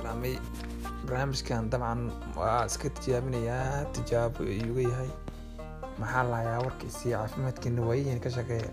salaamay barnaamijkan dabcan waa iska tijaabinayaa tijaabo ayuuga yahay. Maxaa lahayaa warkiisii caafimaadkeena waayihiin ka shaqeeya.